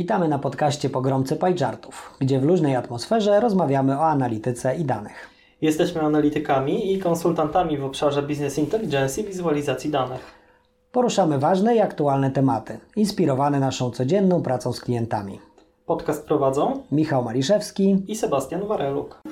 Witamy na podcaście Pogromcy Pajczartów, gdzie w luźnej atmosferze rozmawiamy o analityce i danych. Jesteśmy analitykami i konsultantami w obszarze Business Intelligence i wizualizacji danych. Poruszamy ważne i aktualne tematy, inspirowane naszą codzienną pracą z klientami. Podcast prowadzą Michał Maliszewski i Sebastian Wareluk.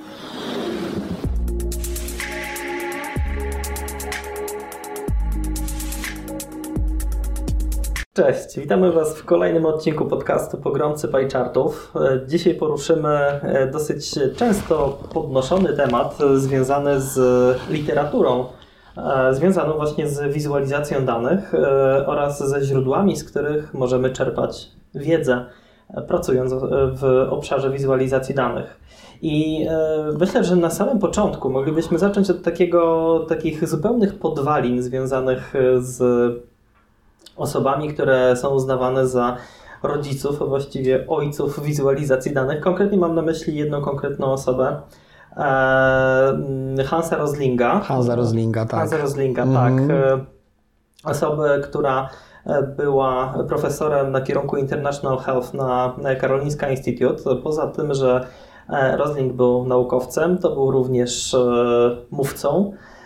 Cześć, witamy Was w kolejnym odcinku podcastu Pogromcy Pajczartów. Dzisiaj poruszymy e, dosyć często podnoszony temat związany z literaturą, e, związaną właśnie z wizualizacją danych e, oraz ze źródłami, z których możemy czerpać wiedzę, pracując w obszarze wizualizacji danych. I myślę, że na samym początku moglibyśmy zacząć od takiego, takich zupełnych podwalin związanych z osobami, które są uznawane za rodziców, a właściwie ojców wizualizacji danych. Konkretnie mam na myśli jedną konkretną osobę. E, Hansa Roslinga. Hansa Roslinga, tak. Hansa Roslinga, mm -hmm. tak. E, osobę, która e, była profesorem na kierunku International Health na Karolinska Institute. Poza tym, że Rosling był naukowcem, to był również mówcą E,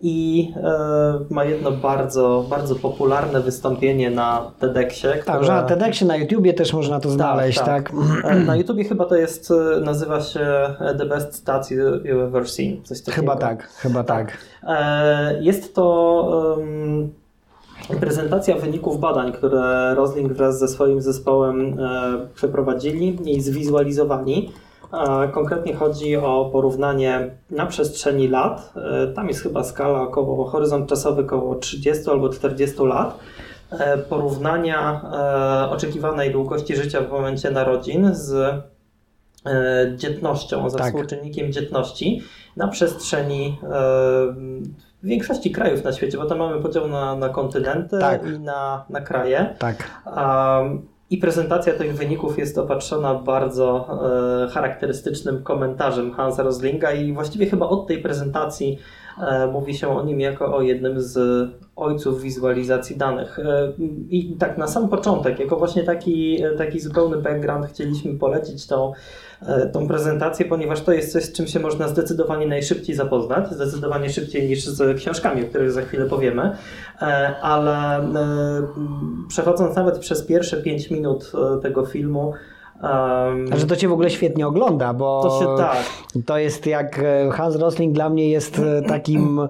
i e, ma jedno bardzo, bardzo popularne wystąpienie na TEDxie. Które... Tak, że na TEDxie, na YouTubie też można to tak, znaleźć, tak? tak. Na YouTubie chyba to jest, nazywa się The Best Stats You Ever Seen, coś takiego. Chyba tak, chyba tak. Jest to prezentacja wyników badań, które Rosling wraz ze swoim zespołem przeprowadzili i zwizualizowali Konkretnie chodzi o porównanie na przestrzeni lat. E, tam jest chyba skala około, horyzont czasowy około 30 albo 40 lat. E, porównania e, oczekiwanej długości życia w momencie narodzin z dzietnością, ze tak. współczynnikiem dzietności na przestrzeni w większości krajów na świecie, bo tam mamy podział na, na kontynenty tak. i na, na kraje. Tak. I prezentacja tych wyników jest opatrzona bardzo e, charakterystycznym komentarzem Hansa Roslinga i właściwie chyba od tej prezentacji mówi się o nim jako o jednym z ojców wizualizacji danych. E, I tak na sam początek, jako właśnie taki, taki zupełny background chcieliśmy polecić tą E, tą prezentację, ponieważ to jest coś, z czym się można zdecydowanie najszybciej zapoznać, zdecydowanie szybciej niż z książkami, o których za chwilę powiemy, e, ale e, przechodząc nawet przez pierwsze 5 minut tego filmu, Um, że to cię w ogóle świetnie ogląda, bo to, się, tak. to jest jak Hans Rosling dla mnie jest takim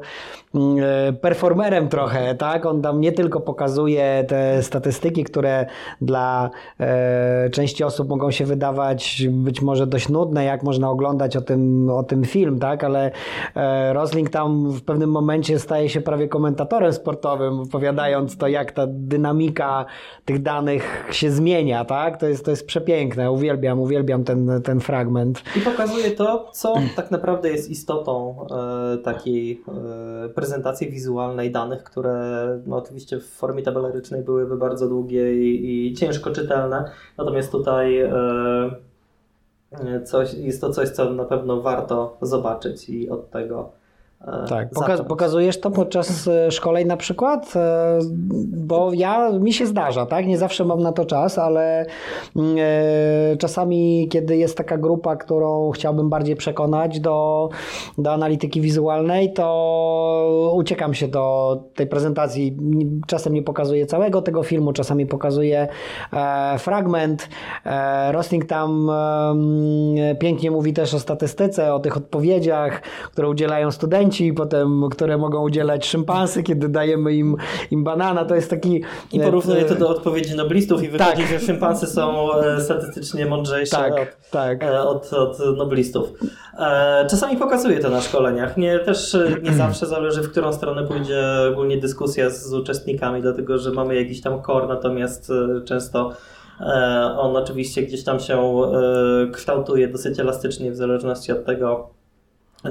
Mm, e, performerem trochę, tak? On tam nie tylko pokazuje te statystyki, które dla e, części osób mogą się wydawać być może dość nudne, jak można oglądać o tym, o tym film, tak? Ale e, Rosling tam w pewnym momencie staje się prawie komentatorem sportowym, opowiadając to, jak ta dynamika tych danych się zmienia, tak? To jest, to jest przepiękne, uwielbiam, uwielbiam ten, ten fragment. I pokazuje to, co tak naprawdę jest istotą e, takiej e, prezentacji wizualnej danych, które no, oczywiście w formie tabelarycznej byłyby bardzo długie i, i ciężko czytelne. Natomiast tutaj e, coś, jest to coś, co na pewno warto zobaczyć i od tego E, tak, pokazujesz to podczas e, szkoleń na przykład? E, bo ja, mi się zdarza, tak? Nie zawsze mam na to czas, ale mm, czasami, kiedy jest taka grupa, którą chciałbym bardziej przekonać do, do analityki wizualnej, to uciekam się do tej prezentacji. Czasem nie pokazuję całego tego filmu, czasami pokazuję fragment. Rosling tam pięknie mówi też o statystyce, o tych odpowiedziach, które udzielają studenci i potem, które mogą udzielać szympansy, kiedy dajemy im, im banana, to jest taki... I porównuje to do odpowiedzi noblistów i wychodzi, tak. że szympansy są e, statystycznie mądrzejsze tak, od, tak. E, od, od noblistów. E, czasami pokazuje to na szkoleniach. Nie, też nie zawsze zależy, w którą stronę pójdzie ogólnie dyskusja z uczestnikami, dlatego że mamy jakiś tam core, natomiast często on oczywiście gdzieś tam się kształtuje dosyć elastycznie w zależności od tego,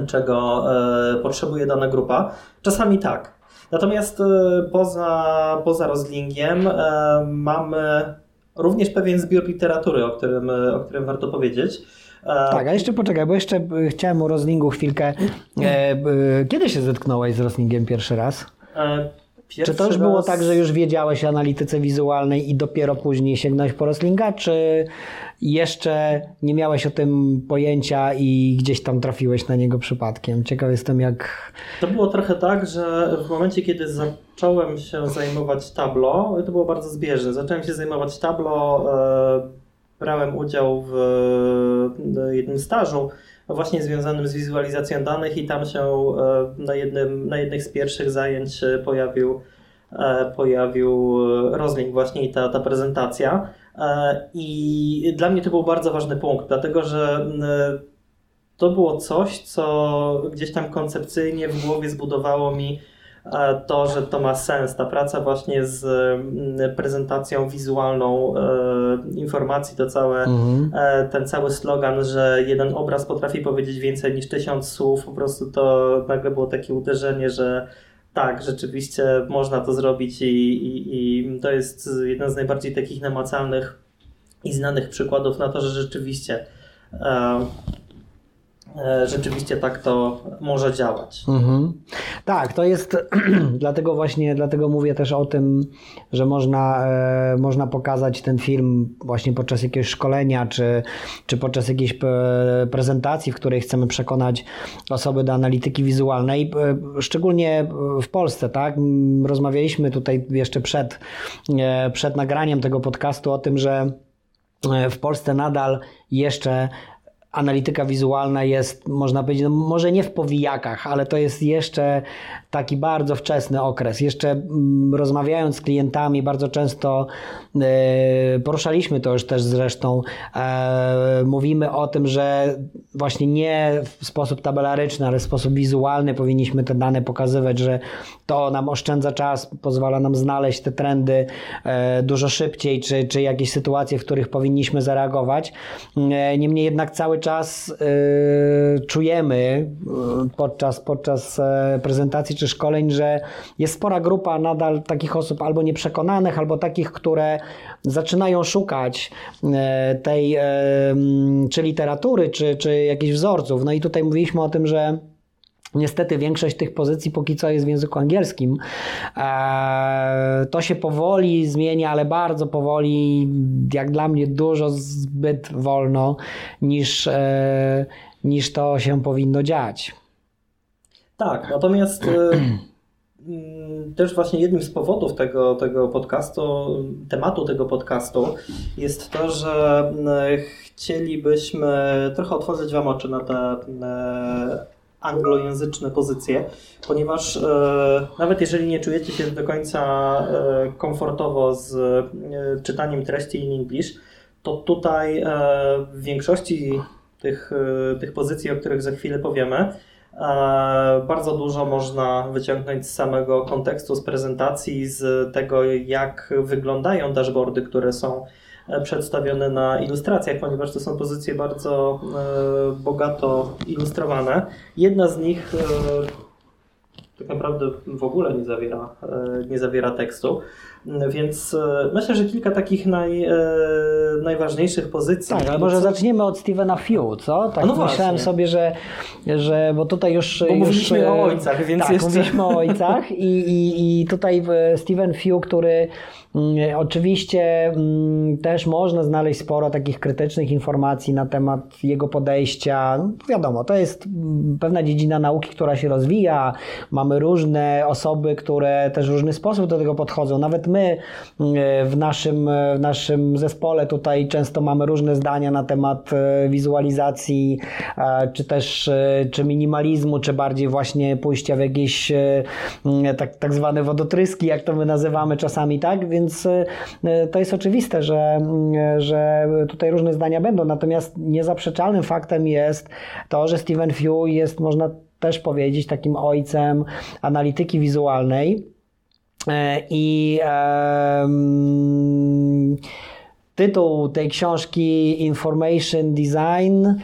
czego e, potrzebuje dana grupa. Czasami tak. Natomiast e, poza, poza rozlingiem e, mamy również pewien zbiór literatury, o którym, o którym warto powiedzieć. Tak, a jeszcze poczekaj, bo jeszcze chciałem o Roslingu chwilkę. Kiedy się zetknąłeś z Roslingiem pierwszy raz? Pierwszy czy to już raz... było tak, że już wiedziałeś o analityce wizualnej i dopiero później sięgnąłeś po Roslinga, czy jeszcze nie miałeś o tym pojęcia i gdzieś tam trafiłeś na niego przypadkiem? Ciekaw jestem jak... To było trochę tak, że w momencie, kiedy zacząłem się zajmować Tableau, to było bardzo zbieżne. Zacząłem się zajmować Tableau, e, brałem udział w jednym stażu, właśnie związanym z wizualizacją danych i tam się e, na jednym, na jednych z pierwszych zajęć pojawił, e, pojawił rozlink właśnie i ta, ta prezentacja. E, I dla mnie to był bardzo ważny punkt, dlatego że to było coś, co gdzieś tam koncepcyjnie w głowie zbudowało mi E, to, że to ma sens. Ta praca właśnie z mm, prezentacją wizualną e, informacji, to całe, mhm. E, ten cały slogan, że jeden obraz potrafi powiedzieć więcej niż tysiąc słów, po prostu to nagle było takie uderzenie, że tak, rzeczywiście można to zrobić i, i, i to jest jeden z najbardziej takich namacalnych i znanych przykładów na to, że rzeczywiście E, rzeczywiście tak to może działać. Mhm. Tak, to jest dlatego właśnie, dlatego mówię też o tym, że można, e, można pokazać ten film właśnie podczas jakiegoś szkolenia, czy, czy podczas jakiejś e, prezentacji, w której chcemy przekonać osoby do analityki wizualnej, e, szczególnie w Polsce, tak? Rozmawialiśmy tutaj jeszcze przed, e, przed nagraniem tego podcastu o tym, że w Polsce nadal jeszcze analityka wizualna jest, można powiedzieć, no może nie w powijakach, ale to jest jeszcze taki bardzo wczesny okres. Jeszcze mm, rozmawiając z klientami, bardzo często e, poruszaliśmy to już też zresztą, e, mówimy o tym, że właśnie nie w sposób tabelaryczny, ale w sposób wizualny powinniśmy te dane pokazywać, że to nam oszczędza czas, pozwala nam znaleźć te trendy e, dużo szybciej, czy, czy jakieś sytuacje, w których powinniśmy zareagować. Niemniej jednak cały czas czujemy podczas, podczas prezentacji czy szkoleń, że jest spora grupa nadal takich osób albo nieprzekonanych, albo takich, które zaczynają szukać e, tej czy literatury, czy, czy jakichś wzorców. No i tutaj mówiliśmy o tym, że Niestety większość tych pozycji póki co jest w języku angielskim. E, to się powoli zmienia, ale bardzo powoli, jak dla mnie dużo zbyt wolno niż, e, niż to się powinno dziać. Tak, natomiast e, mm, też właśnie jednym z powodów tego, tego podcastu, tematu tego podcastu jest to, że chcielibyśmy trochę otworzyć Wam oczy na te anglojęzyczne pozycje, ponieważ e, nawet jeżeli nie czujecie się do końca komfortowo z czytaniem treści in English, to tutaj w większości tych, tych pozycji, o których za chwilę powiemy, E, bardzo dużo można wyciągnąć z samego kontekstu, z prezentacji, z tego, jak wyglądają dashboardy, które są e, przedstawione na ilustracjach, ponieważ to są pozycje bardzo e, bogato ilustrowane. Jedna z nich tak naprawdę w ogóle nie zawiera, nie zawiera tekstu. Więc e, myślę, że kilka takich naj, e, najważniejszych pozycji. Tak, ale może zaczniemy od Stevena Few, co? Tak no myślałem sobie, że, że bo tutaj już... Bo mówiliśmy już, o e, ojcach, więc tak, jeszcze... mówiliśmy o ojcach i, i, i tutaj Steven Few, który oczywiście mm, też można znaleźć sporo takich krytycznych informacji na temat jego podejścia. No, wiadomo, to jest mm, pewna dziedzina nauki, która się rozwija. Mamy różne osoby, które też w różny sposób do tego podchodzą. Nawet my w naszym, w naszym zespole tutaj często mamy różne zdania na temat e, wizualizacji, e, czy też e, czy minimalizmu, czy bardziej właśnie pójścia w jakieś tak, tak zwane wodotryski, jak to my nazywamy czasami, tak? Więc y, to jest oczywiste, że, y, że tutaj różne zdania będą. Natomiast niezaprzeczalnym faktem jest to, że Stephen Few jest, można też powiedzieć, takim ojcem analityki wizualnej. E, I um, tytuł tej książki Information Design, e,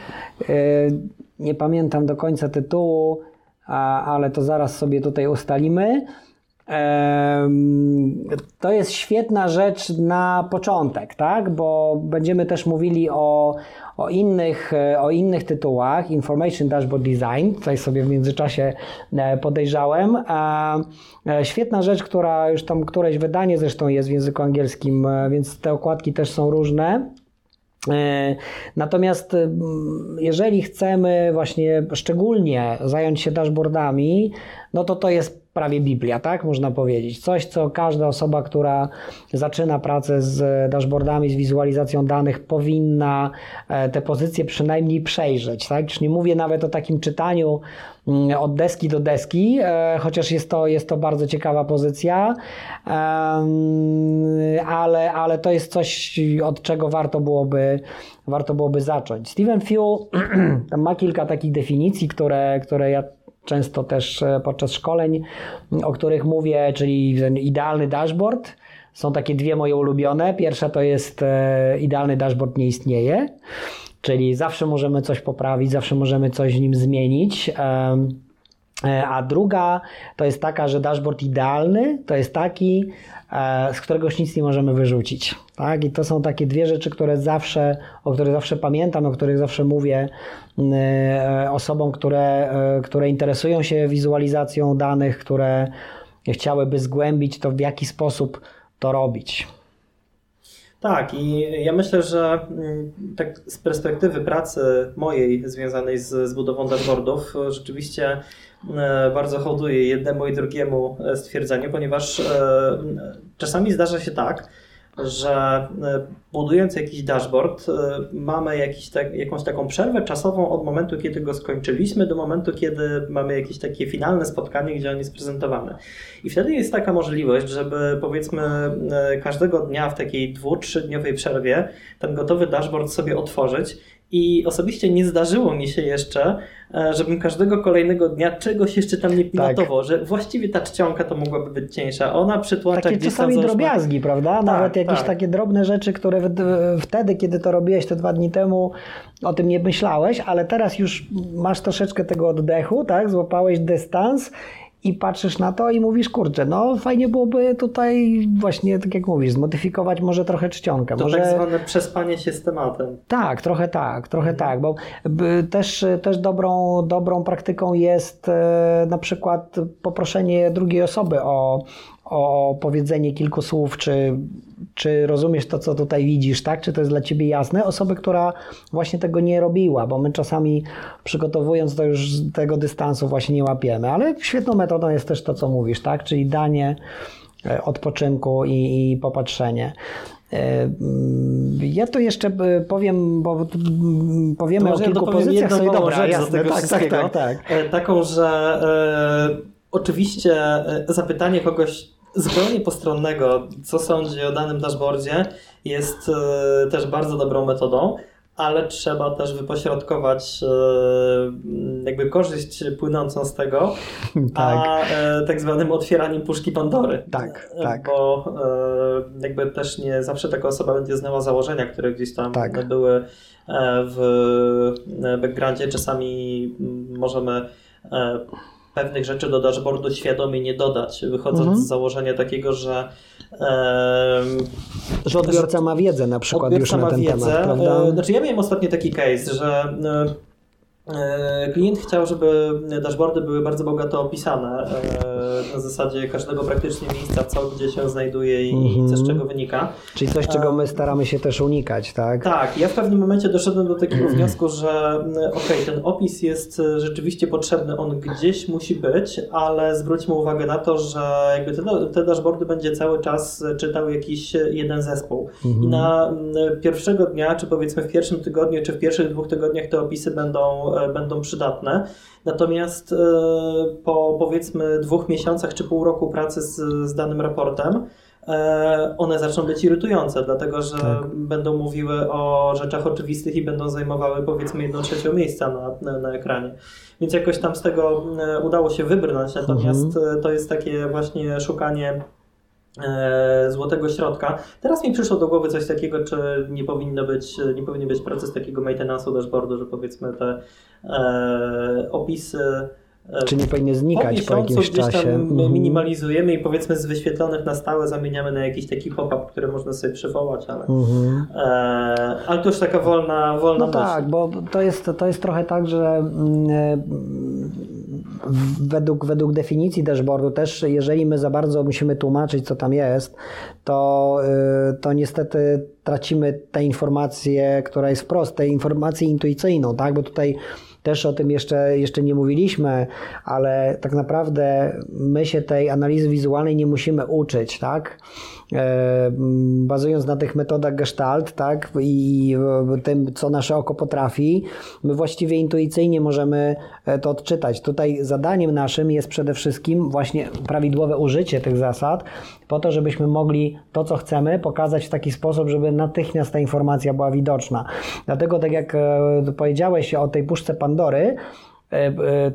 nie pamiętam do końca tytułu, ale to zaraz sobie tutaj ustalimy. To jest świetna rzecz na początek, tak? Bo będziemy też mówili o, o, innych, e, o innych tytułach. Information Dashboard Design, tutaj sobie w międzyczasie e, podejrzałem. E, świetna rzecz, która już tam któreś wydanie zresztą jest w języku angielskim, więc te okładki też są różne. Natomiast jeżeli chcemy właśnie szczególnie zająć się dashboardami, no to to jest prawie Biblia, tak można powiedzieć. Coś, co każda osoba, która zaczyna pracę z dashboardami, z wizualizacją danych, powinna e, te pozycje przynajmniej przejrzeć. Tak? Już nie mówię nawet o takim czytaniu mm, od deski do deski, e, chociaż jest to, jest to bardzo ciekawa pozycja, ale, ale to jest coś, od czego warto byłoby, warto byłoby zacząć. Steven Few ma kilka takich definicji, które, które ja często też e, podczas szkoleń, o których mówię, czyli ten idealny dashboard. Są takie dwie moje ulubione. Pierwsza to jest e, idealny dashboard nie istnieje, czyli zawsze możemy coś poprawić, zawsze możemy coś w nim zmienić. E, a druga to jest taka, że dashboard idealny to jest taki, z którego nic nie możemy wyrzucić. Tak? I to są takie dwie rzeczy, które zawsze, o których zawsze pamiętam, o których zawsze mówię e, osobom, które, które interesują się wizualizacją danych, które chciałyby zgłębić to, w jaki sposób to robić. Tak, i ja myślę, że mm, tak z perspektywy pracy mojej związanej z, z budową dashboardów, rzeczywiście E, bardzo hołduję jednemu i drugiemu e, stwierdzeniu, ponieważ e, czasami zdarza się tak, że budując jakiś dashboard, mamy jakiś tak, jakąś taką przerwę czasową od momentu, kiedy go skończyliśmy, do momentu, kiedy mamy jakieś takie finalne spotkanie, gdzie on jest prezentowany. I wtedy jest taka możliwość, żeby powiedzmy każdego dnia w takiej dwu, trzydniowej przerwie ten gotowy dashboard sobie otworzyć i osobiście nie zdarzyło mi się jeszcze, e, żebym każdego kolejnego dnia czegoś jeszcze tam nie pilotował, tak. że właściwie ta czcionka to mogłaby być cieńsza. Ona przytłacza Takie gdzieś czasami drobiazgi, prawda? Tak, Nawet jakieś tak. takie drobne rzeczy, które wtedy, kiedy to robiłeś te dwa dni temu, o tym nie myślałeś, ale teraz już masz troszeczkę tego oddechu, tak? Złapałeś dystans i patrzysz na to i mówisz, kurczę, no fajnie byłoby tutaj właśnie, tak jak mówisz, zmodyfikować może trochę czcionkę. To może... tak zwane przespanie się z tematem. Tak, trochę tak, trochę mhm. tak, bo też, też dobrą, dobrą praktyką jest e, na przykład poproszenie drugiej osoby o, o powiedzenie kilku słów, czy, czy rozumiesz to, co tutaj widzisz, tak? Czy to jest dla ciebie jasne? Osoby, która właśnie tego nie robiła, bo my czasami przygotowując to już tego dystansu właśnie nie łapiemy, ale świetną metodą jest też to, co mówisz, tak? Czyli danie e, odpoczynku i, i popatrzenie. E, mm, ja to jeszcze e, powiem, bo powiemy o kilku pozycjach sobie. Dobra, jasne, z tego tak, tak, tak, tak. Taką, że oczywiście zapytanie kogoś zupełnie postronnego, co sądzi o danym dashboardzie, jest e, też bardzo dobrą metodą, ale trzeba też wypośrodkować e, jakby korzyść płynącą z tego, tak. a e, tak zwanym otwieraniem puszki Pandory. Tak, tak. Bo jakby też nie zawsze taka osoba będzie znała założenia, które gdzieś tam tak. były w backgroundzie. Czasami możemy pewnych rzeczy do dashboardu świadomie nie dodać, wychodząc mhm. z założenia takiego, że że odbiorca ma wiedzę na przykład już na ten wiedzę. temat, prawda? E, znaczy ja miałem ostatnio taki case, że e, E, klient chciał, żeby dashboardy były bardzo bogato opisane e, na zasadzie każdego praktycznie miejsca, co gdzie się znajduje i mm -hmm. co z czego wynika. Czyli coś, czego my staramy się też unikać, tak? Tak, ja w pewnym momencie doszedłem do takiego wniosku, że ok, ten opis jest rzeczywiście potrzebny, on gdzieś musi być, ale zwróćmy uwagę na to, że jakby te, te dashboardy będzie cały czas czytał jakiś jeden zespół. Mm -hmm. I na pierwszego dnia, czy powiedzmy w pierwszym tygodniu, czy w pierwszych dwóch tygodniach te opisy będą E, będą przydatne. Natomiast e, po powiedzmy dwóch miesiącach czy pół roku pracy z, z danym raportem, e, one zaczną być irytujące, dlatego że tak. będą mówiły o rzeczach oczywistych i będą zajmowały powiedzmy jedną trzecią miejsca na, na, na, ekranie. Więc jakoś tam z tego udało się wybrnąć, natomiast mhm. to jest takie właśnie szukanie E, złotego środka. Teraz mi przyszło do głowy coś takiego, czy nie powinno być, nie powinien być proces takiego maintenance'u dashboardu, że powiedzmy te e, opisy Czy nie powinny znikać po, po jakimś czasie. mhm. minimalizujemy i powiedzmy z wyświetlonych na stałe zamieniamy na jakiś taki pop-up, który można sobie przywołać, ale, mhm. e, ale to już taka wolna, wolna No myśl. tak, bo to jest, to jest trochę tak, że mm, e, według, według definicji dashboardu też, jeżeli my za bardzo musimy tłumaczyć, co tam jest, to, e, to niestety tracimy tę informację, która jest wprost, tę informację intuicyjną, tak? Bo tutaj też o tym jeszcze, jeszcze nie mówiliśmy, ale tak naprawdę my się tej analizy wizualnej nie musimy uczyć, tak? E, bazując na tych metodach gestalt, tak, i tym, co nasze oko potrafi, my właściwie intuicyjnie możemy e, to odczytać. Tutaj zadaniem naszym jest przede wszystkim właśnie prawidłowe użycie tych zasad, po to, żebyśmy mogli to, co chcemy, pokazać w taki sposób, żeby natychmiast ta informacja była widoczna. Dlatego, tak jak e, powiedziałeś o tej puszce Pandory, E, e,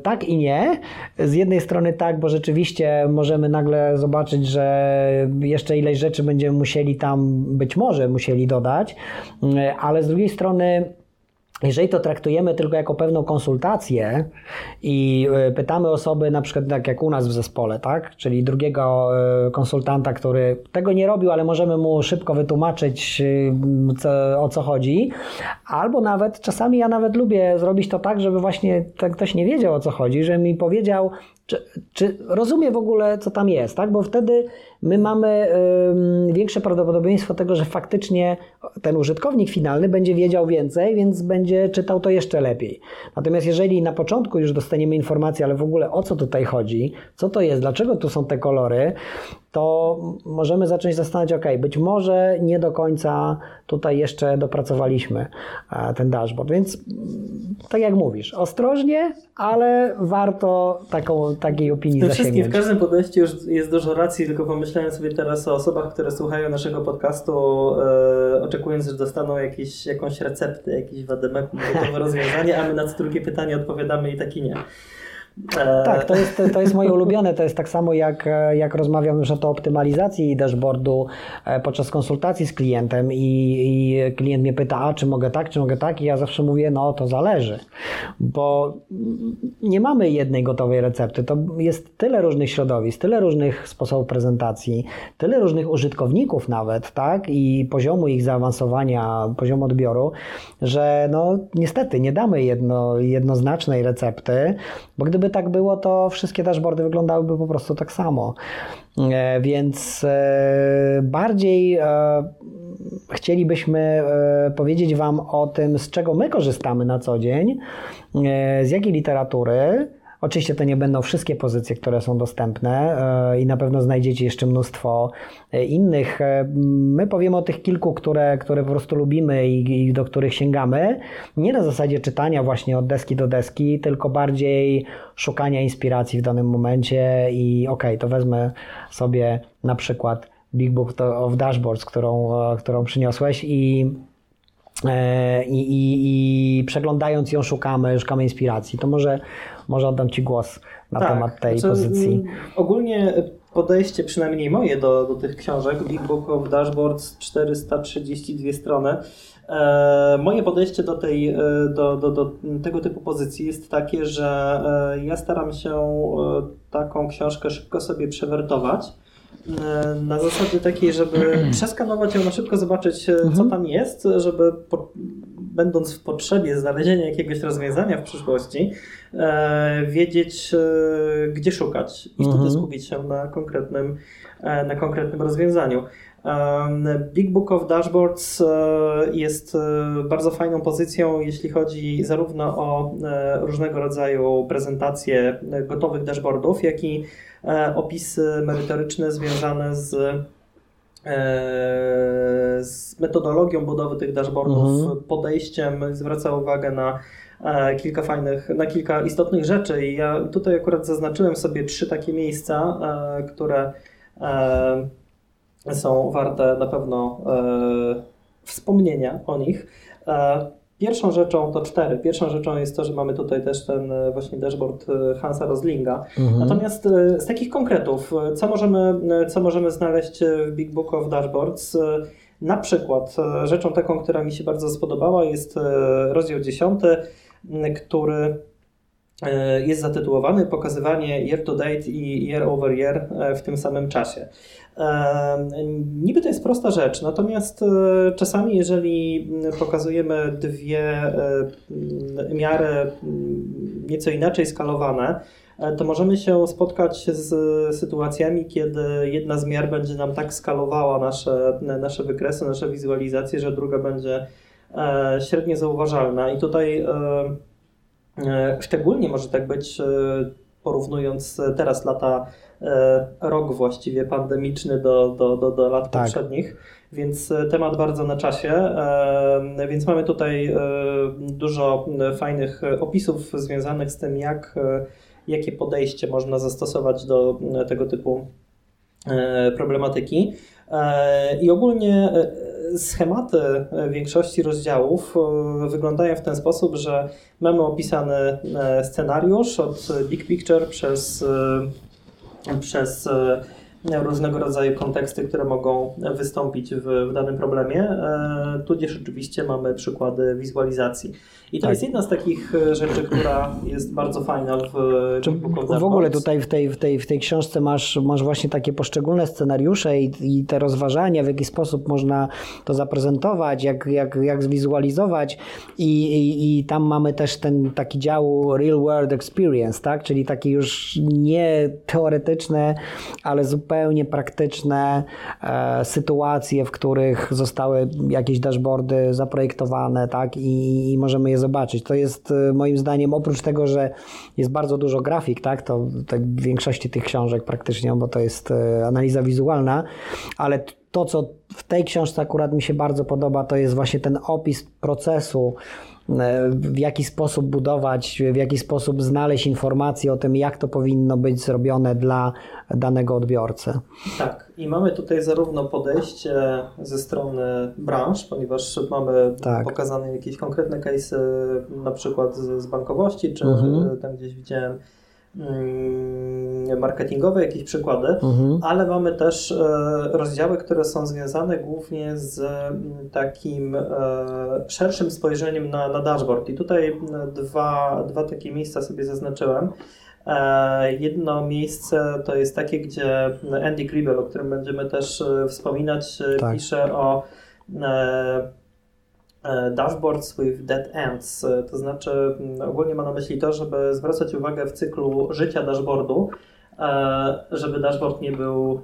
tak i nie. Z jednej strony tak, bo rzeczywiście możemy nagle zobaczyć, że jeszcze ileś rzeczy będziemy musieli tam być może musieli dodać, e, ale z drugiej strony jeżeli to traktujemy tylko jako pewną konsultację i e, pytamy osoby, na przykład tak jak u nas w zespole, tak? czyli drugiego e, konsultanta, który tego nie robił, ale możemy mu szybko wytłumaczyć e, co, o co chodzi, albo nawet czasami ja nawet lubię zrobić to tak, żeby właśnie ktoś nie wiedział o co chodzi, że mi powiedział, czy, czy rozumie w ogóle, co tam jest, tak? Bo wtedy my mamy y, większe prawdopodobieństwo tego, że faktycznie ten użytkownik finalny będzie wiedział więcej, więc będzie czytał to jeszcze lepiej. Natomiast jeżeli na początku już dostaniemy informację, ale w ogóle o co tutaj chodzi, co to jest, dlaczego tu są te kolory, to możemy zacząć zastanawiać, ok, być może nie do końca tutaj jeszcze dopracowaliśmy e, ten dashboard, więc tak jak mówisz, ostrożnie, ale warto taką, takiej opinii zasięgnąć. W każdym podejściu już jest dużo racji, tylko pomyślałem sobie teraz o osobach, które słuchają naszego podcastu, e, oczekując, że dostaną jakieś, jakąś receptę, jakiś wademek, gotowe rozwiązanie, a my na to drugie pytanie odpowiadamy i tak i nie. E, tak, to jest, to jest moje ulubione. To jest tak samo jak, jak rozmawiam już o optymalizacji dashboardu e, podczas konsultacji z klientem i, i klient mnie pyta, a czy mogę tak, czy mogę tak i ja zawsze mówię, no to zależy, bo nie mamy jednej gotowej recepty. To jest tyle różnych środowisk, tyle różnych sposobów prezentacji, tyle różnych użytkowników nawet, tak, i poziomu ich zaawansowania, poziomu odbioru, że no niestety nie damy jedno, jednoznacznej recepty, bo gdyby tak było, to wszystkie dashboardy wyglądałyby po prostu tak samo. E, więc e, bardziej e, chcielibyśmy powiedzieć Wam o tym, z czego my korzystamy na co dzień, z jakiej literatury, Oczywiście to nie będą wszystkie pozycje, które są dostępne e, i na pewno znajdziecie jeszcze mnóstwo e, innych. E, my powiemy o tych kilku, które, które po prostu lubimy i, i do których sięgamy. Nie na zasadzie czytania właśnie od deski do deski, tylko bardziej szukania inspiracji w danym momencie i okej, okay, to wezmę sobie na przykład Big Book of Dashboards, którą, którą przyniosłeś i i, i, i, przeglądając ją szukamy, szukamy inspiracji. To może może oddam Ci głos na tak, temat tej znaczy, pozycji. Mm, ogólnie podejście, przynajmniej moje do, do tych książek, Big Book of Dashboards, 432 strony. E, moje podejście do, tej, e, do, do, do tego typu pozycji jest takie, że e, ja staram się e, taką książkę szybko sobie przewertować e, na zasadzie takiej, żeby przeskanować ją na szybko, zobaczyć co mhm. tam jest, żeby po, będąc w potrzebie znalezienia jakiegoś rozwiązania w przyszłości, e, wiedzieć, e, gdzie szukać i wtedy mhm. skupić się na konkretnym, e, na konkretnym rozwiązaniu. Big Book of Dashboards jest bardzo fajną pozycją, jeśli chodzi zarówno o różnego rodzaju prezentacje gotowych dashboardów, jak i opisy merytoryczne związane z E, z metodologią budowy tych dashboardów, mhm. podejściem, zwraca uwagę na e, kilka fajnych, na kilka istotnych rzeczy i ja tutaj akurat zaznaczyłem sobie trzy takie miejsca, e, które są warte na pewno wspomnienia o nich. Pierwszą rzeczą to cztery. Pierwszą rzeczą jest to, że mamy tutaj też ten e, właśnie dashboard e, Hansa Roslinga. Mhm. Natomiast e, z takich konkretów, co możemy, co możemy znaleźć w Big Book of Dashboards? Na przykład rzeczą taką, która mi się bardzo spodobała jest rozdział 10, który jest zatytułowany Pokazywanie year to date i year over year w tym samym czasie. Niby to jest prosta rzecz, natomiast czasami, jeżeli pokazujemy dwie miary nieco inaczej skalowane, E, to możemy się spotkać z sytuacjami, kiedy jedna z miar będzie nam tak skalowała nasze, nasze wykresy, nasze wizualizacje, że druga będzie e, średnio zauważalna. I tutaj e, szczególnie może tak być, porównując teraz lata, rok właściwie pandemiczny do, do, do, do lat tak. poprzednich, więc temat bardzo na czasie. Więc mamy tutaj dużo fajnych opisów związanych z tym, jak jakie podejście można zastosować do e, tego typu e, problematyki. E, I ogólnie schematy większości rozdziałów wyglądają w ten sposób, że mamy opisany scenariusz od big picture przez, przez różnego rodzaju konteksty, które mogą wystąpić w, w danym problemie, tudzież oczywiście mamy przykłady wizualizacji. I to tak. jest jedna z takich e, rzeczy, która jest bardzo fajna w Czy W ogóle tutaj w tej, w tej, w tej książce masz, masz właśnie takie poszczególne scenariusze i, i te rozważania, w jaki sposób można to zaprezentować, jak, jak, jak zwizualizować i, i, i tam mamy też ten taki dział Real World Experience, tak? czyli takie już nie teoretyczne, ale zupełnie praktyczne e, sytuacje, w których zostały jakieś dashboardy zaprojektowane tak? I, i możemy je zobaczyć. To jest y, moim zdaniem, oprócz tego, że jest bardzo dużo grafik, tak, to tak w większości tych książek praktycznie, bo to jest y, analiza wizualna, ale to, co w tej książce akurat mi się bardzo podoba, to jest właśnie ten opis procesu, w jaki sposób budować, w jaki sposób znaleźć informacje o tym, jak to powinno być zrobione dla danego odbiorcy. Tak, i mamy tutaj zarówno podejście ze strony branż, ponieważ mamy tak. pokazane jakieś konkretne case, na przykład z bankowości, czy mhm. tam gdzieś widziałem marketingowe, jakieś przykłady, mhm. ale mamy też e, rozdziały, które są związane głównie z mm, takim e, szerszym spojrzeniem na, na dashboard. I tutaj dwa, dwa takie miejsca sobie zaznaczyłem. E, jedno miejsce to jest takie, gdzie Andy Kribel, o którym będziemy też wspominać, tak. pisze o dashboards with dead ends, e, to znaczy mm, ogólnie ma na myśli to, żeby zwracać uwagę w cyklu życia dashboardu, e, żeby dashboard nie był,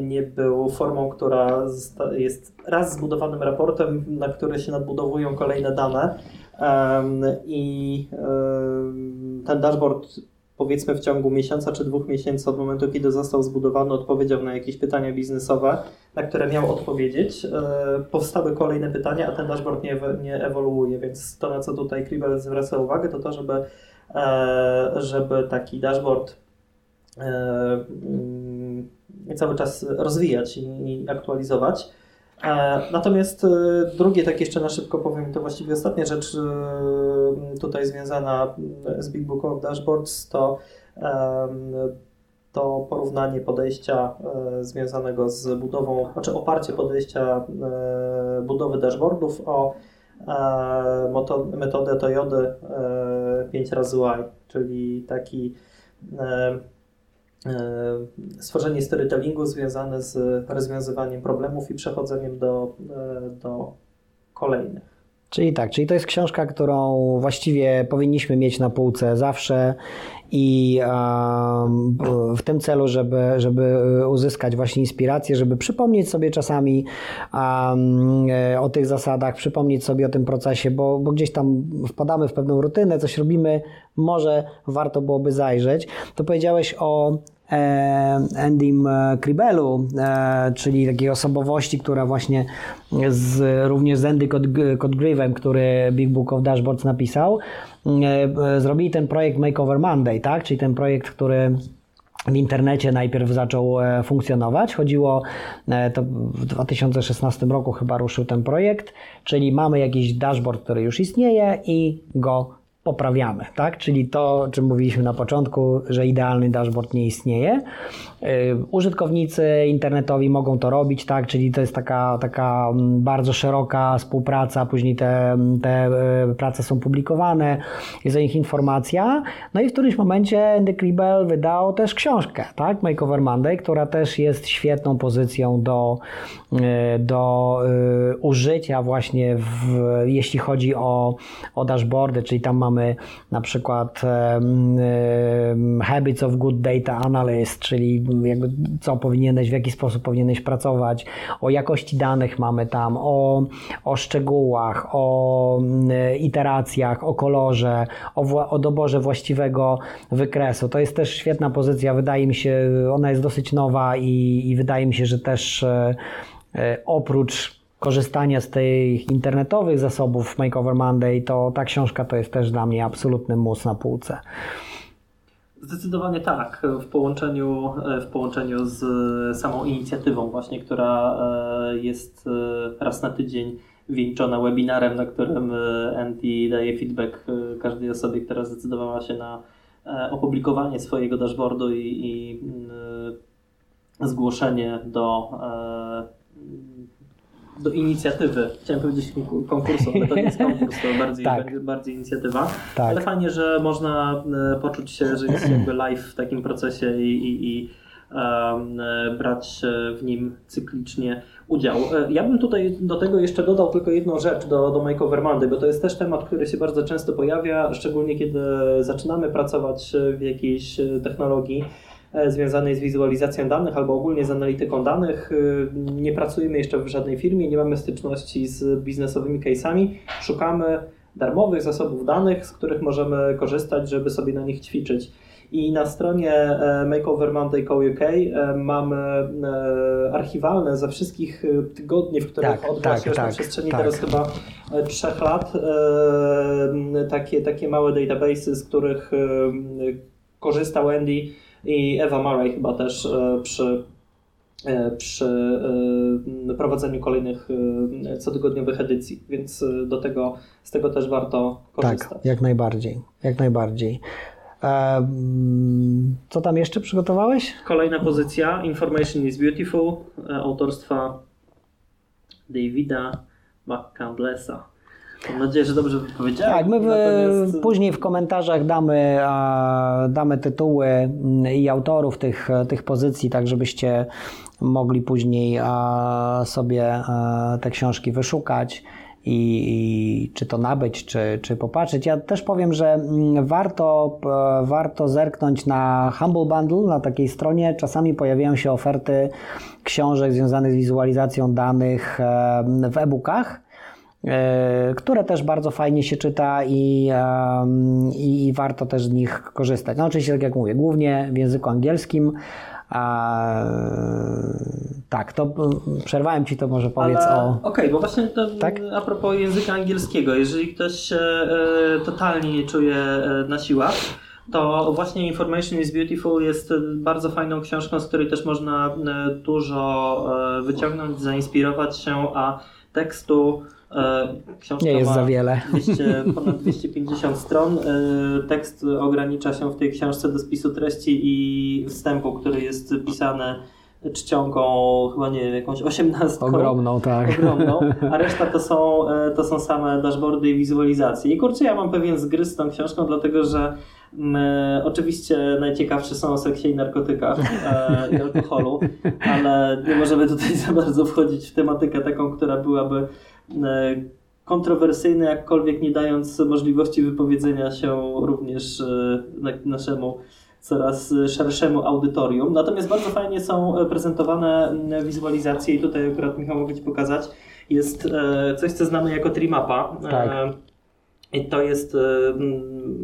nie był formą, która jest raz zbudowanym raportem, na który się nadbudowują kolejne dane. I ten dashboard powiedzmy w ciągu miesiąca czy dwóch miesięcy od momentu, kiedy został zbudowany, odpowiedział na jakieś pytania biznesowe, na które miał odpowiedzieć. E, powstały kolejne pytania, a ten dashboard nie, nie ewoluuje, więc to, na co tutaj Kribel zwraca uwagę, to to, żeby, e, żeby taki dashboard e, mm, cały czas rozwijać i aktualizować. Natomiast drugie, tak jeszcze na szybko powiem, to właściwie ostatnia rzecz tutaj związana z Big Book of Dashboards, to, to porównanie podejścia związanego z budową, znaczy oparcie podejścia budowy dashboardów o metodę Toyody 5 razy Y, czyli taki E, stworzenie storytellingu związane z rozwiązywaniem problemów i przechodzeniem do, e, do kolejnych. Czyli tak, czyli to jest książka, którą właściwie powinniśmy mieć na półce zawsze i w tym celu, żeby, żeby uzyskać właśnie inspirację, żeby przypomnieć sobie czasami e, o tych zasadach, przypomnieć sobie o tym procesie, bo, bo gdzieś tam wpadamy w pewną rutynę, coś robimy, może warto byłoby zajrzeć. To powiedziałeś o e, Andym Kribelu, e, czyli takiej osobowości, która właśnie z, również z Andy Codgreavem, który Big Book of Dashboards napisał, zrobili ten projekt Makeover Monday, tak? czyli ten projekt, który w internecie najpierw zaczął funkcjonować. Chodziło, to w 2016 roku chyba ruszył ten projekt, czyli mamy jakiś dashboard, który już istnieje i go poprawiamy, tak? Czyli to, o czym mówiliśmy na początku, że idealny dashboard nie istnieje. Y, użytkownicy internetowi mogą to robić, tak? Czyli to jest taka, taka mm, bardzo szeroka współpraca, później te, te y, prace są publikowane, jest o nich informacja. No i w którymś momencie Andy Kribel wydał też książkę, tak? Makeover Monday, która też jest świetną pozycją do, y, do użycia właśnie w, jeśli chodzi o, o dashboardy, czyli tam mamy na przykład Habits of Good Data Analyst, czyli jakby co powinieneś, w jaki sposób powinieneś pracować, o jakości danych mamy tam, o, o szczegółach, o iteracjach, o kolorze, o, o doborze właściwego wykresu. To jest też świetna pozycja, wydaje mi się, ona jest dosyć nowa i, i wydaje mi się, że też e, e, oprócz korzystania z tych internetowych zasobów Makeover Monday, to ta książka to jest też dla mnie absolutny mus na półce. Zdecydowanie tak, w połączeniu, w połączeniu z samą inicjatywą właśnie, która e, jest e, raz na tydzień wieńczona webinarem, na którym e, Andy daje feedback każdej osobie, która zdecydowała się na opublikowanie swojego dashboardu i, i zgłoszenie do do inicjatywy. Chciałem powiedzieć konkursu, ale to nie jest konkurs, to bardziej, tak. bardziej inicjatywa. Tak. Ale fajnie, że można e, poczuć się, że jest jakby live w takim procesie i, i, i um, brać w nim cyklicznie udział. E, ja bym tutaj do tego jeszcze dodał tylko jedną rzecz do, do Makeover Monday, bo to jest też temat, który się bardzo często pojawia, szczególnie kiedy zaczynamy pracować w jakiejś technologii E, związanej z wizualizacją danych albo ogólnie z analityką danych. E, nie pracujemy jeszcze w żadnej firmie, nie mamy styczności z biznesowymi case'ami. Szukamy darmowych zasobów danych, z których możemy korzystać, żeby sobie na nich ćwiczyć. I na stronie e, Makeover Monday Co UK mamy archiwalne ze wszystkich tygodni, w których tak, odbywa tak, się tak, na przestrzeni tak. teraz chyba trzech lat takie, takie małe database, z których korzystał Andy i Ewa Murray chyba też e, przy e, przy e, prowadzeniu kolejnych cotygodniowych edycji, więc do tego, z tego też warto korzystać. Tak, jak najbardziej, jak najbardziej. Co tam jeszcze przygotowałeś? Kolejna pozycja, Information is Beautiful, autorstwa Davida McCandlessa. Mam nadzieję, że dobrze powiedziałem. Tak, my w, Natomiast... później w komentarzach damy, damy tytuły mm, i autorów tych, tych pozycji, tak żebyście mogli później sobie te książki wyszukać. I, i, czy to nabyć, czy, czy popatrzeć. Ja też powiem, że mm, warto, warto zerknąć na Humble Bundle, na takiej stronie. Czasami pojawiają się oferty książek związanych z wizualizacją danych w e-bookach. E, które też bardzo fajnie się czyta i, i, warto też z nich korzystać. No oczywiście, tak jak mówię, głównie w języku angielskim. A, tak, to przerwałem Ci to, może powiedz Ale, o... Okej, okay, bo właśnie to, tak? a propos języka angielskiego, jeżeli ktoś się e, totalnie nie czuje e, na siłach, to właśnie Information is Beautiful jest bardzo fajną książką, z której też można dużo wyciągnąć, zainspirować się, a tekstu E, książka nie jest za wiele. 200, ponad 250 stron. E, tekst ogranicza się w tej książce do spisu treści i wstępu, który jest pisany czcionką, chyba nie wiem, jakąś osiemnastką. Ogromną, tak. Ogromną, a reszta to są, e, to są same dashboardy i wizualizacje. I kurczę, ja mam pewien zgryz z tą książką, dlatego że My, oczywiście najciekawsze są o seksie i narkotykach e, i alkoholu, ale nie możemy tutaj za bardzo wchodzić w tematykę taką, która byłaby E, kontrowersyjny, jakkolwiek nie dając możliwości wypowiedzenia się również e, naszemu coraz szerszemu audytorium. Natomiast bardzo fajnie są prezentowane wizualizacje i tutaj akurat Michał mogę Ci pokazać. Jest e, coś, co znamy jako Trimapa. Tak. I to jest,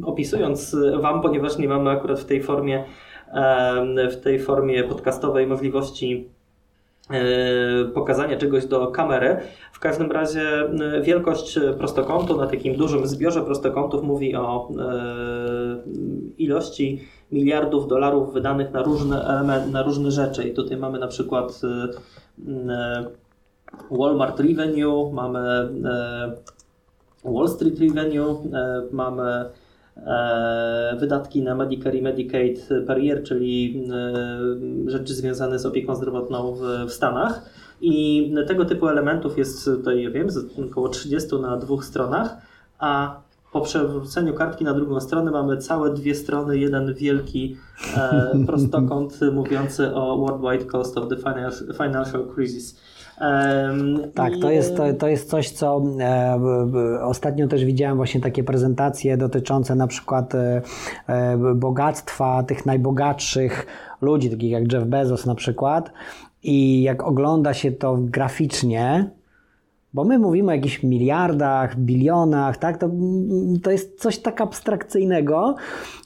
opisując Wam, ponieważ nie mamy akurat w tej formie, w tej formie podcastowej możliwości E, pokazania czegoś do kamery. W każdym razie e, wielkość prostokątu na takim dużym zbiorze prostokątów mówi o e, ilości miliardów dolarów wydanych na różne, na różne rzeczy. I tutaj mamy na przykład Walmart Revenue, mamy Wall Street Revenue, mamy wydatki na Medicare i Medicaid per year, czyli rzeczy związane z opieką zdrowotną w, w Stanach. I tego typu elementów jest tutaj, ja wiem, około 30 na dwóch stronach, a po przewróceniu kartki na drugą stronę mamy całe dwie strony, jeden wielki e, prostokąt mówiący o worldwide cost of the financial crisis. Tak, to jest, to, to jest coś, co e, ostatnio też widziałem właśnie takie prezentacje dotyczące na przykład e, e, bogactwa tych najbogatszych ludzi, takich jak Jeff Bezos na przykład. I jak ogląda się to graficznie, bo my mówimy o jakichś miliardach, bilionach, tak? To, to jest coś tak abstrakcyjnego,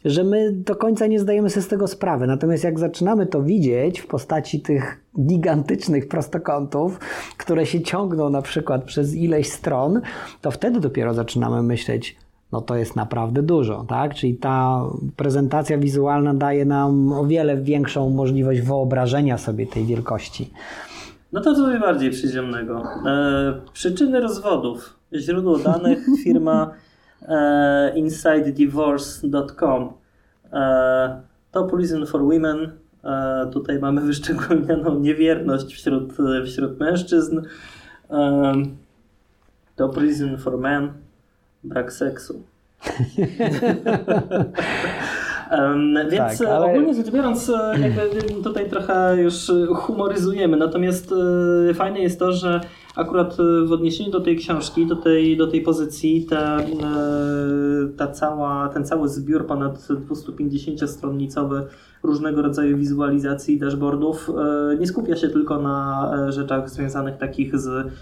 że my do końca nie zdajemy sobie z tego sprawy. Natomiast jak zaczynamy to widzieć w postaci tych gigantycznych prostokątów, które się ciągną na przykład przez ileś stron, to wtedy dopiero zaczynamy myśleć, no to jest naprawdę dużo, tak? Czyli ta prezentacja wizualna daje nam o wiele większą możliwość wyobrażenia sobie tej wielkości. No to coś bardziej przyziemnego. E, przyczyny rozwodów. Źródło danych firma e, InsideDivorce.com. E, top reason for women. E, tutaj mamy wyszczególnioną niewierność wśród, wśród mężczyzn. E, top reason for men. Brak seksu. Więc tak, ale... ogólnie rzecz biorąc, e, jakby tutaj trochę już humoryzujemy. Natomiast e, fajne jest to, że akurat w odniesieniu do tej książki, do tej, do tej pozycji, ta, e, ta cała, ten cały zbiór ponad 250-stronnicowy różnego rodzaju wizualizacji i dashboardów nie skupia się tylko na rzeczach związanych takich z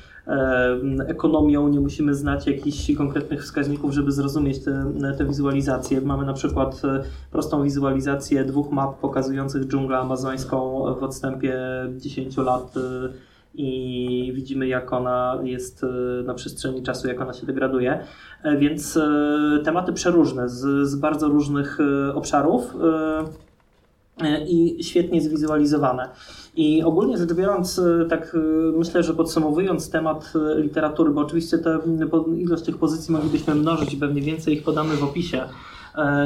ekonomią, nie musimy znać jakichś konkretnych wskaźników, żeby zrozumieć te, te wizualizacje. Mamy na przykład e, prostą wizualizację dwóch map pokazujących dżunglę amazońską w odstępie 10 lat e, i widzimy, jak ona jest e, na przestrzeni czasu, jak ona się degraduje. Więc tematy przeróżne z, z bardzo różnych obszarów i świetnie zwizualizowane. I ogólnie rzecz biorąc, e, tak e, myślę, że podsumowując temat e, literatury, bo oczywiście te, ilość tych pozycji moglibyśmy mnożyć i pewnie więcej ich podamy w opisie.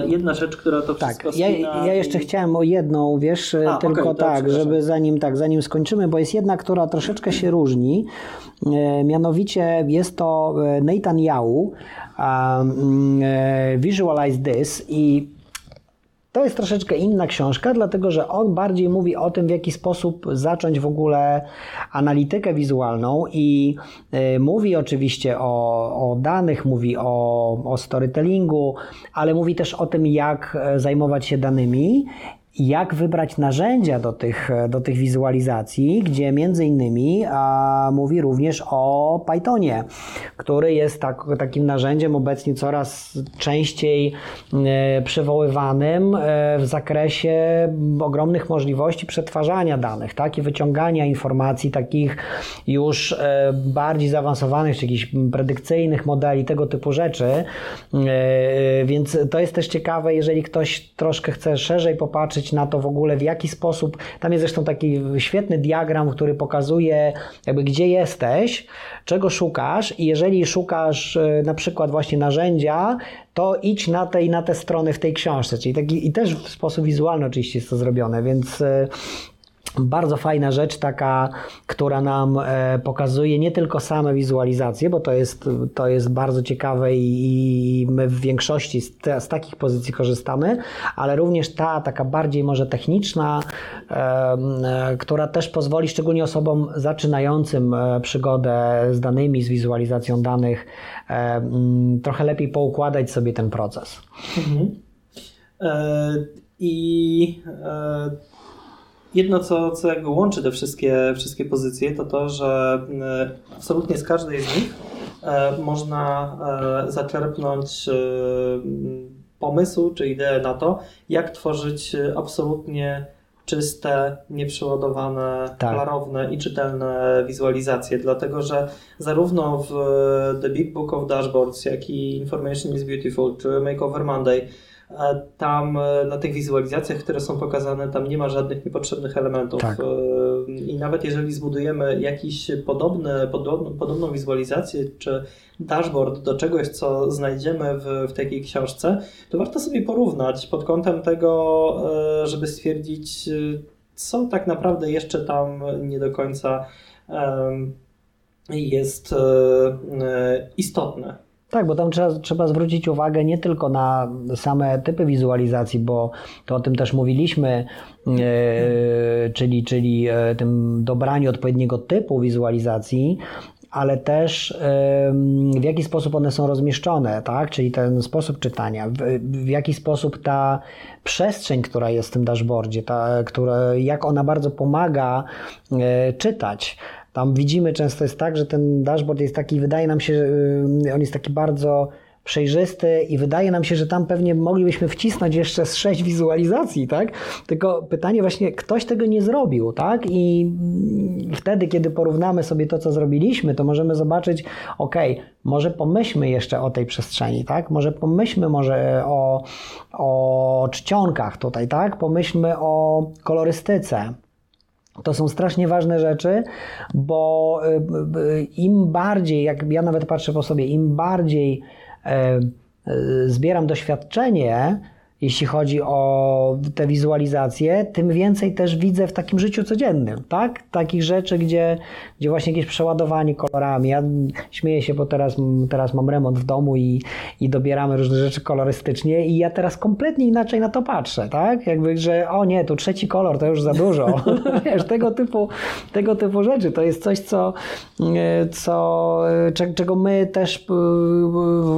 Jedna rzecz, która to tak, wszystko ja, ja jeszcze i... chciałem o jedną, wiesz, A, tylko okay, tak, żeby zanim tak, zanim skończymy, bo jest jedna, która troszeczkę się różni. Mianowicie jest to Nathan Yau, um, Visualize This i to jest troszeczkę inna książka, dlatego że on bardziej mówi o tym, w jaki sposób zacząć w ogóle analitykę wizualną i y, mówi oczywiście o, o danych, mówi o, o storytellingu, ale mówi też o tym, jak e, zajmować się danymi jak wybrać narzędzia do tych, do tych wizualizacji, gdzie między innymi a, mówi również o Pythonie, który jest tak, takim narzędziem obecnie coraz częściej e, przywoływanym e, w zakresie ogromnych możliwości przetwarzania danych tak, i wyciągania informacji takich już e, bardziej zaawansowanych, czy jakichś predykcyjnych modeli, tego typu rzeczy. E, więc to jest też ciekawe, jeżeli ktoś troszkę chce szerzej popatrzeć na to w ogóle, w jaki sposób. Tam jest zresztą taki świetny diagram, który pokazuje, jakby gdzie jesteś, czego szukasz, i jeżeli szukasz e, na przykład właśnie narzędzia, to idź na te i na te strony w tej książce. Czyli taki, i też w sposób wizualny oczywiście jest to zrobione, więc e, bardzo fajna rzecz, taka, która nam e, pokazuje nie tylko same wizualizacje, bo to jest, to jest bardzo ciekawe i, my w większości z, te, z takich pozycji korzystamy, ale również ta taka bardziej może techniczna, e, która też pozwoli szczególnie osobom zaczynającym e, przygodę z danymi, z wizualizacją danych, trochę lepiej poukładać sobie ten proces. Mhm. I Jedno, co, co jakby łączy te wszystkie, wszystkie pozycje, to to, że e, absolutnie z każdej z nich e, można e, zaczerpnąć pomysł czy ideę na to, jak tworzyć absolutnie czyste, nieprzeładowane, tak. klarowne i czytelne wizualizacje, dlatego że zarówno w The Big Book of Dashboards, jak i Information is Beautiful czy Makeover Monday Tam na tych wizualizacjach, które są pokazane, tam nie ma żadnych niepotrzebnych elementów. Tak. I nawet jeżeli zbudujemy jakiś podobny, podobną, podobną wizualizację, czy dashboard do czegoś, co znajdziemy w, w takiej książce, to warto sobie porównać pod kątem tego, żeby stwierdzić, co tak naprawdę jeszcze tam nie do końca jest istotne. Tak, bo tam trzeba, trzeba zwrócić uwagę nie tylko na same typy wizualizacji, bo to o tym też mówiliśmy, e, czyli, czyli e, tym dobraniu odpowiedniego typu wizualizacji, ale też w jaki sposób one są rozmieszczone, tak? czyli ten sposób czytania, w, jaki sposób ta przestrzeń, która jest w tym dashboardzie, ta, która, jak ona bardzo pomaga e, czytać. Tam widzimy często jest tak, że ten dashboard jest taki, wydaje nam się, że on jest taki bardzo przejrzysty i wydaje nam się, że tam pewnie moglibyśmy wcisnąć jeszcze z sześć wizualizacji, tak? Tylko pytanie właśnie, ktoś tego nie zrobił, tak? I wtedy, kiedy porównamy sobie to, co zrobiliśmy, to możemy zobaczyć, ok, może pomyślmy jeszcze o tej przestrzeni, tak? Może pomyślmy może o, o czcionkach tutaj, tak? Pomyślmy o kolorystyce, to są strasznie ważne rzeczy, bo y, y, im bardziej, jak ja nawet patrzę po sobie, im bardziej e, e, zbieram doświadczenie, jeśli chodzi o te wizualizacje, tym więcej też widzę w takim życiu codziennym, tak? Takich rzeczy, gdzie, gdzie właśnie jakieś przeładowanie kolorami. Ja śmieję się, bo teraz, teraz mam remont w domu i, i dobieramy różne rzeczy kolorystycznie i ja teraz kompletnie inaczej na to patrzę, tak? Jakby, że o nie, tu trzeci kolor to już za dużo. Wiesz, tego typu, tego typu rzeczy. To jest coś, co, co, czego my też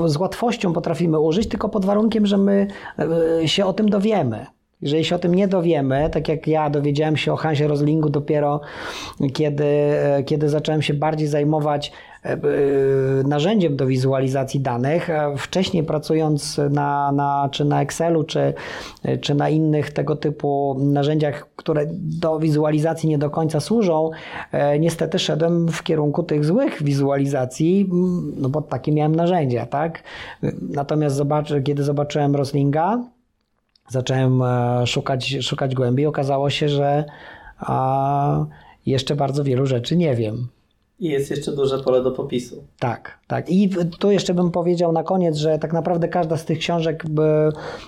z łatwością potrafimy użyć, tylko pod warunkiem, że my się o tym dowiemy. Jeżeli się o tym nie dowiemy, tak jak ja dowiedziałem się o Hansie Roslingu dopiero kiedy, kiedy zacząłem się bardziej zajmować e, e, narzędziem do wizualizacji danych. Wcześniej pracując na, na, czy na Excelu, czy, czy na innych tego typu narzędziach, które do wizualizacji nie do końca służą, e, niestety szedłem w kierunku tych złych wizualizacji, no bo takie miałem narzędzia, tak? Natomiast kiedy zobaczyłem Roslinga, zacząłem e, szukać, szukać głębiej. Okazało się, że jeszcze bardzo wielu rzeczy nie wiem. I jest jeszcze duże pole do popisu. Tak, tak. I tu jeszcze bym powiedział na koniec, że tak naprawdę każda z tych książek,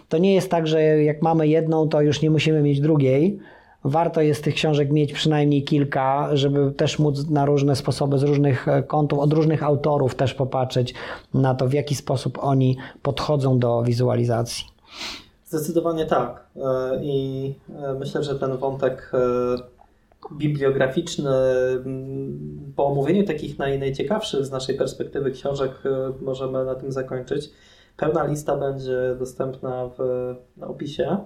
to nie jest tak, że jak mamy jedną, to już nie musimy mieć drugiej. Warto jest tych książek mieć przynajmniej kilka, żeby też móc na różne sposoby, z różnych e, kątów, od różnych autorów też popatrzeć na to, w jaki sposób oni podchodzą do wizualizacji. Zdecydowanie tak. E, I e, myślę, że ten wątek e, bibliograficzny, po omówieniu takich naj, najciekawszych z naszej perspektywy książek, możemy na tym zakończyć. Pełna lista będzie dostępna w opisie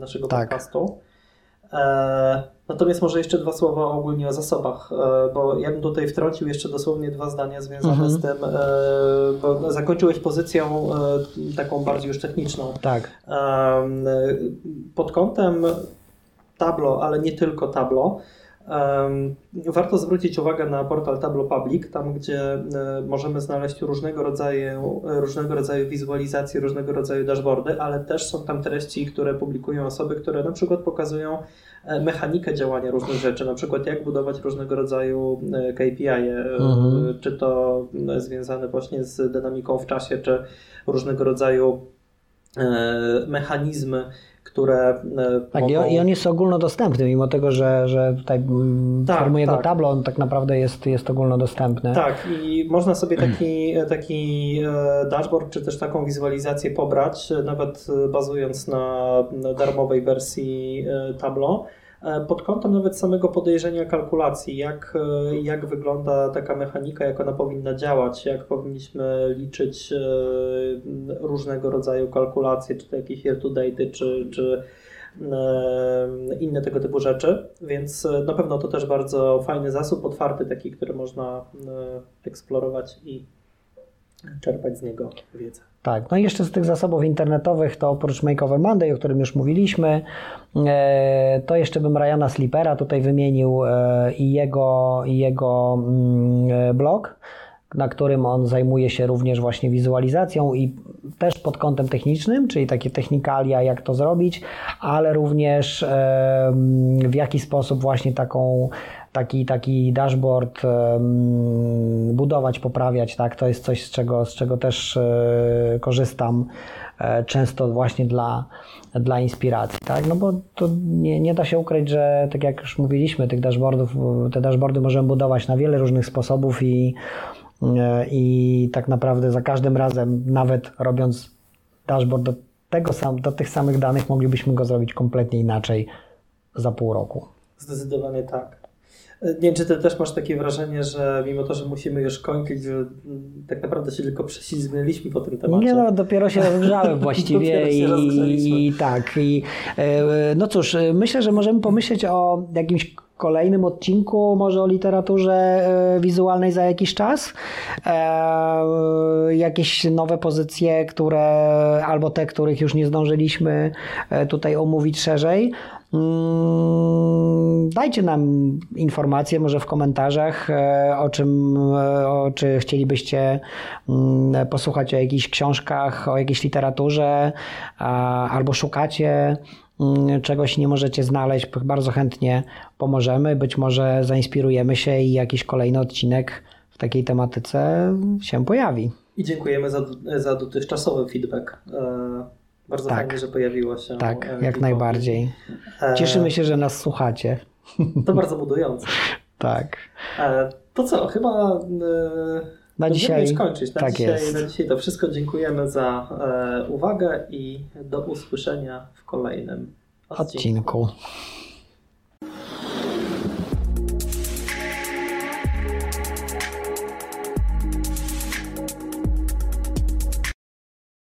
naszego tak. podcastu. E, natomiast może jeszcze dwa słowa ogólnie o zasobach, e, bo ja bym tutaj wtrącił jeszcze dosłownie dwa zdania związane mhm. z tym, e, bo zakończyłeś pozycją taką bardziej już techniczną. Tak. Pod kątem Tableau, ale nie tylko Tableau, Warto zwrócić uwagę na portal Tableau Public, tam gdzie możemy znaleźć różnego rodzaju, różnego rodzaju wizualizacje, różnego rodzaju dashboardy, ale też są tam treści, które publikują osoby, które na przykład pokazują e, mechanikę działania różnych rzeczy, na przykład jak budować różnego rodzaju e, KPI, -e, mhm. czy to związane właśnie z dynamiką w czasie, czy różnego rodzaju mechanizmy które. E, tak, mogą... i on jest ogólnodostępny, mimo tego, że, że tutaj tak, formuje tak. go tablo, on tak naprawdę jest, jest ogólnodostępny. Tak, i można sobie taki, taki e, dashboard, czy też taką wizualizację pobrać, nawet bazując na darmowej wersji Tableau E, pod kątem nawet samego podejrzenia kalkulacji, jak, e, jak wygląda taka mechanika, jak ona powinna działać, jak powinniśmy liczyć e, różnego rodzaju kalkulacje, czy to jakieś year to date, czy, czy inne tego typu rzeczy, więc na pewno to też bardzo fajny zasób, otwarty taki, który można eksplorować i czerpać z niego wiedzę. Tak, no i jeszcze z tych zasobów internetowych to oprócz Makeover Monday, o którym już mówiliśmy, e, to jeszcze bym Ryana Slipera tutaj wymienił e, i jego, i jego mm, e, blog, na którym on zajmuje się również właśnie wizualizacją i też pod kątem technicznym, czyli takie technikalia, jak to zrobić, ale również w jaki sposób właśnie taką taki, taki dashboard budować, poprawiać, tak? To jest coś, z czego, z czego też e, korzystam e, często właśnie dla, dla inspiracji, tak? No bo to nie, nie da się ukryć, że tak jak już mówiliśmy, tych dashboardów, te dashboardy możemy budować na wiele różnych sposobów i, e, i tak naprawdę za każdym razem, nawet robiąc dashboard do, tego sam, do tych samych danych, moglibyśmy go zrobić kompletnie inaczej za pół roku. Zdecydowanie tak. Nie wiem, czy ty też masz takie wrażenie, że mimo to, że musimy już kończyć, że tak naprawdę się tylko prześlizgnęliśmy po tym temacie. Nie no, dopiero się rozgrzałem właściwie i, i, tak. I, e, no cóż, myślę, że możemy pomyśleć o jakimś kolejnym odcinku, może o literaturze e, wizualnej za jakiś czas. E, jakieś nowe pozycje, które albo te, których już nie zdążyliśmy tutaj omówić szerzej. Mm, dajcie nam informacje może w komentarzach e, o czym, e, o, czy chcielibyście mm, posłuchać o jakichś książkach, o jakiejś literaturze, albo szukacie mm, czegoś nie możecie znaleźć, bardzo chętnie pomożemy. Być może zainspirujemy się i jakiś kolejny odcinek w takiej tematyce się pojawi. I dziękujemy za, za dotychczasowy feedback. Bardzo tak. fajnie, że pojawiło się. Tak, e, jak najbardziej. E, Cieszymy się, że nas słuchacie. To bardzo budujące. tak. E, to co, chyba na dzisiaj już kończyć. Na, tak dzisiaj, jest. na dzisiaj to wszystko. Dziękujemy za uwagę i do usłyszenia w kolejnym odcinku. odcinku.